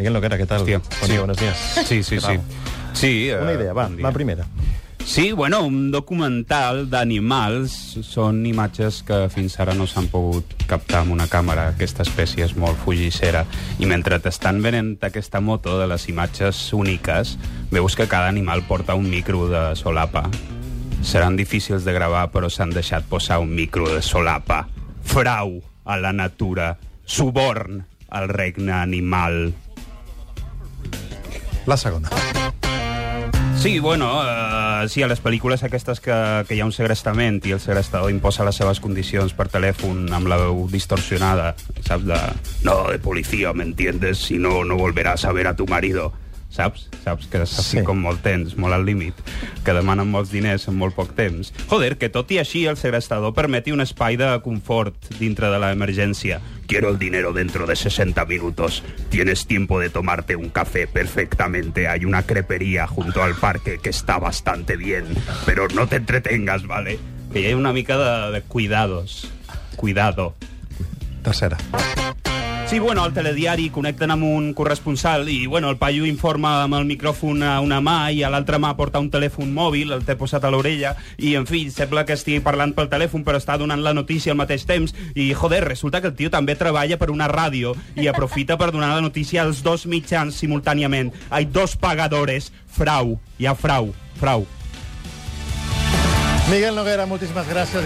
Miguel Noguera, ¿qué tal? Hòstia, Bon sí. dia, buenos días. Sí, sí, ¿Qué sí. Sí, Una eh, idea, va, bon la primera. Sí, bueno, un documental d'animals són imatges que fins ara no s'han pogut captar amb una càmera. Aquesta espècie és molt fugissera. I mentre t'estan venent aquesta moto de les imatges úniques, veus que cada animal porta un micro de solapa. Seran difícils de gravar, però s'han deixat posar un micro de solapa. Frau a la natura. Suborn al regne animal. La segona. Sí, bueno, uh, sí, a les pel·lícules aquestes que, que hi ha un segrestament i el segrestador imposa les seves condicions per telèfon amb la veu distorsionada, saps? De, no, de policía, ¿me entiendes? Si no, no volverás a ver a tu marido. Saps? Saps? Que així Sí. com molt tens, molt al límit, que demanen molts diners en molt poc temps. Joder, que tot i així el segrestador permeti un espai de confort dintre de l'emergència. Quiero el dinero dentro de 60 minutos. Tienes tiempo de tomarte un café perfectamente. Hay una crepería junto al parque que está bastante bien. Pero no te entretengas, ¿vale? Que hi ha una mica de, de cuidados. Cuidado. Tercera. Sí, bueno, al telediari connecten amb un corresponsal i, bueno, el paio informa amb el micròfon a una mà i a l'altra mà porta un telèfon mòbil, el té posat a l'orella, i, en fi, sembla que estigui parlant pel telèfon però està donant la notícia al mateix temps i, joder, resulta que el tio també treballa per una ràdio i aprofita per donar la notícia als dos mitjans simultàniament. Hay dos pagadores. Frau. Hi ha frau. Frau. Miguel Noguera, moltíssimes gràcies.